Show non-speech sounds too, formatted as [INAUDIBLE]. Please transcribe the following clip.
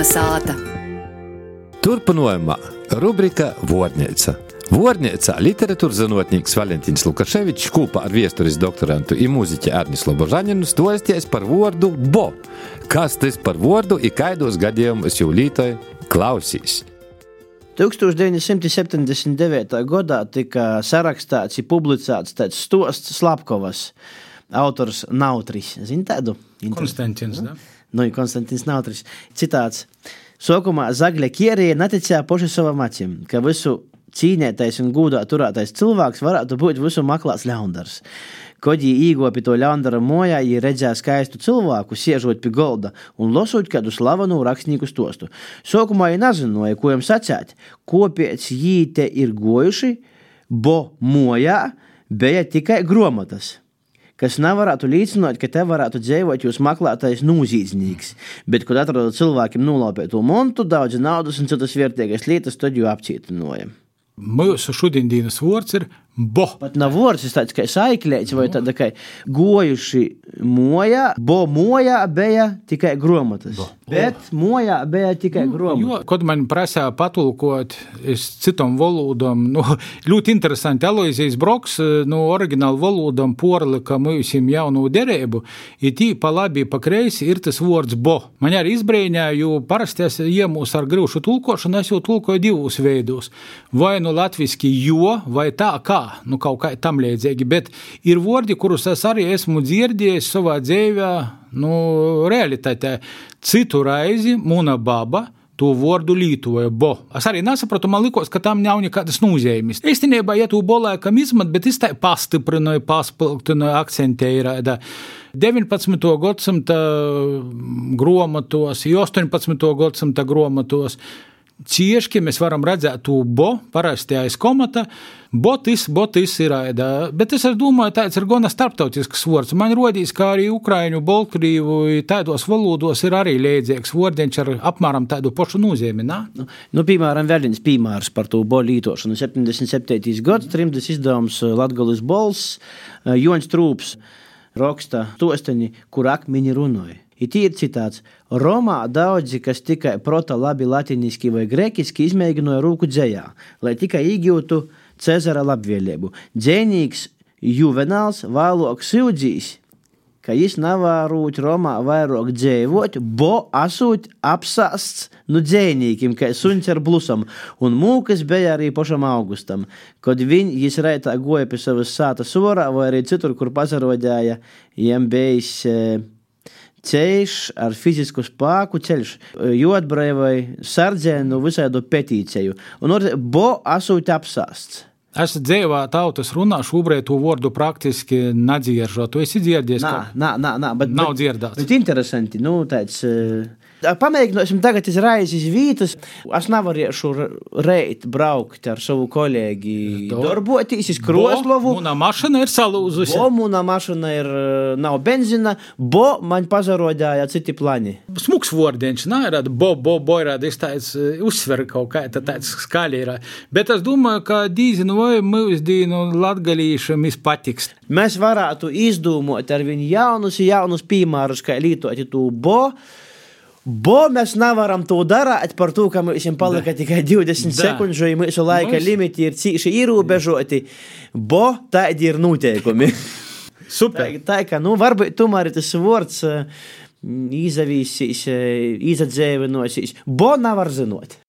Kalnasāta. Turpinājumā rubrika Vornēca. Vornēcā literatūras zinātnieks Valentīns Lukaševičs kopā ar vēstures doktorantu un mūziķi Arnis Lobožaninu stosties par vārdu Bo. Kas tas par vārdu ir kaidos gadījumos jau lītoja klausīs. 1979. gadā tika sarakstīts un publicēts tāds stosts Slapkovas. Autors Nautris. Zini tādu? Konstantins. Da? Nu, Konstantins Nautris. Citāts. Sākumā Zagļa Kierija neticēja paši savam acīm, ka visu cīnītais un gūdā turētais cilvēks varētu būt visu maklāts ļaundars. Kad viņi īgopi to ļaundara mojā, viņi redzēja skaistu cilvēku, siežot pie golda un lasot kādu slavenu rakstnieku stostu. Sākumā viņi nezināja, ko jums sacīt, kāpēc viņi te ir gojuši, bo mojā bija tikai gromatas kas nevarētu līdzināt, ka te varētu dzīvot jūs meklētais nozīdznieks. Bet, kad atrodat cilvēkiem nolaupītu montu, daudz naudas un citas vērtīgas lietas, tad jau apcietināja. Mūsu šodienas vārds ir bo. Pat nav vārds, tas tāds kā saiklēts vai tāda kā gojuši mojā, bo mojā bija tikai gromatas. Bo. Bet mojā bija tikai gromatas. Jo, kad man prasīja patulkot es citam valodam, nu, [LAUGHS] ļoti interesanti, Aloizijas Broks, no oriģināla valodam porlika mūsim jaunu derēbu, ir tī pa labi, pa kreisi ir tas vārds bo. Man arī izbrēņā, jo parasti es iemūs ar grūšu tulkošanu, es jau tulkoju divus veidus. Vai nu latviski jo, vai tā kā nu, kaut kā tam līdzīgi. Bet ir vārdi, kurus es arī esmu dzirdējis savā dzīvē, nu, realitātē. Citu reizi mūna baba to vārdu lietoja, bo. Es arī nesapratu, man liekas, ka tam nav nekādas nozīmes. Īstenībā, ja tu bolēkam izmanto, bet es tā pastiprināju, paspilgtināju, akcentēju. 19. gadsimta grāmatos, 18. gadsimta grāmatos cieši mēs varam redzēt to bo, parasti aiz komata. Botis, botis ir ēda. Bet es domāju, tāds ir gana starptautisks vārds. Man rodīs, ka arī Ukraiņu, Baltkrieviju tādos valodos ir arī līdzīgs vārdiņš ar apmēram tādu pašu nozīmi. Nu, nu, piemēram, vēl viens piemērs par to bolu lītošanu. 77. gads, trimdas izdevums Latgalis Bols, Joņs Trūps raksta tosteņi, kur akmeņi runāja. Ir ir citāts: Romā daudzi, kas tikai prota labi latīniski vai grēkiski, izmēģināja rūku dzējā, lai tikai iegūtu Cezara labvēlību. Dzēnīgs Juvenāls vēlāk sūdzīs, ka viņš nevarot Romā vairāk dzīvot, bo asūt apsāsts nu dzēnīkim, kā suns ar blusam, un mūkas bija arī pašam augustam, kad viņš reitā goja pie savas sāta sorā, vai arī citur, kur pazarodēja, jiem bijis. E, ceļš ar fizisku spēku, ceļš jodbrēvai, sardzēnu, visādu petīciju. Un or, bo asūt apsāsts. Es dzīvoju tautas runā, šobrīd to vārdu praktiski nedzirdu. Tu esi dzirdējis? Nā, nā, nā, nā bet, nav dzirdēts. Bet interesanti, nu, tāds. Uh, Pamēģināsim tagad izraizīt iz vietas. Es nevarēšu reit braukt ar savu kolēģi. Darboties uz Kroslovu. Mana mašīna ir salūzusi. Bo, mana mašīna ir nav benzina. Bo, man pazarodēja citi plani. Smuks vārdiņš, nē, ir bo, bo, bo, ir tāds uzsver kaut kā tāds skaļi ir. Bet es domāju, ka dīzinu vai mūsdienu latgalīšam izpatiks. Mēs varētu izdomāt ar viņu jaunus, jaunus piemērus, kā lietot to bo. Bo mēs nevaram to darīt par to, ka mums palika tikai 20 da. sekundžu, ja mūsu laika mums... limiti ir cīši ierobežoti. Bo tādi ir noteikumi. Super. tā, tā kā, nu, varbūt tomēr tas vārds izavīsīs, izadzēvinosies. Bo nevar zinot.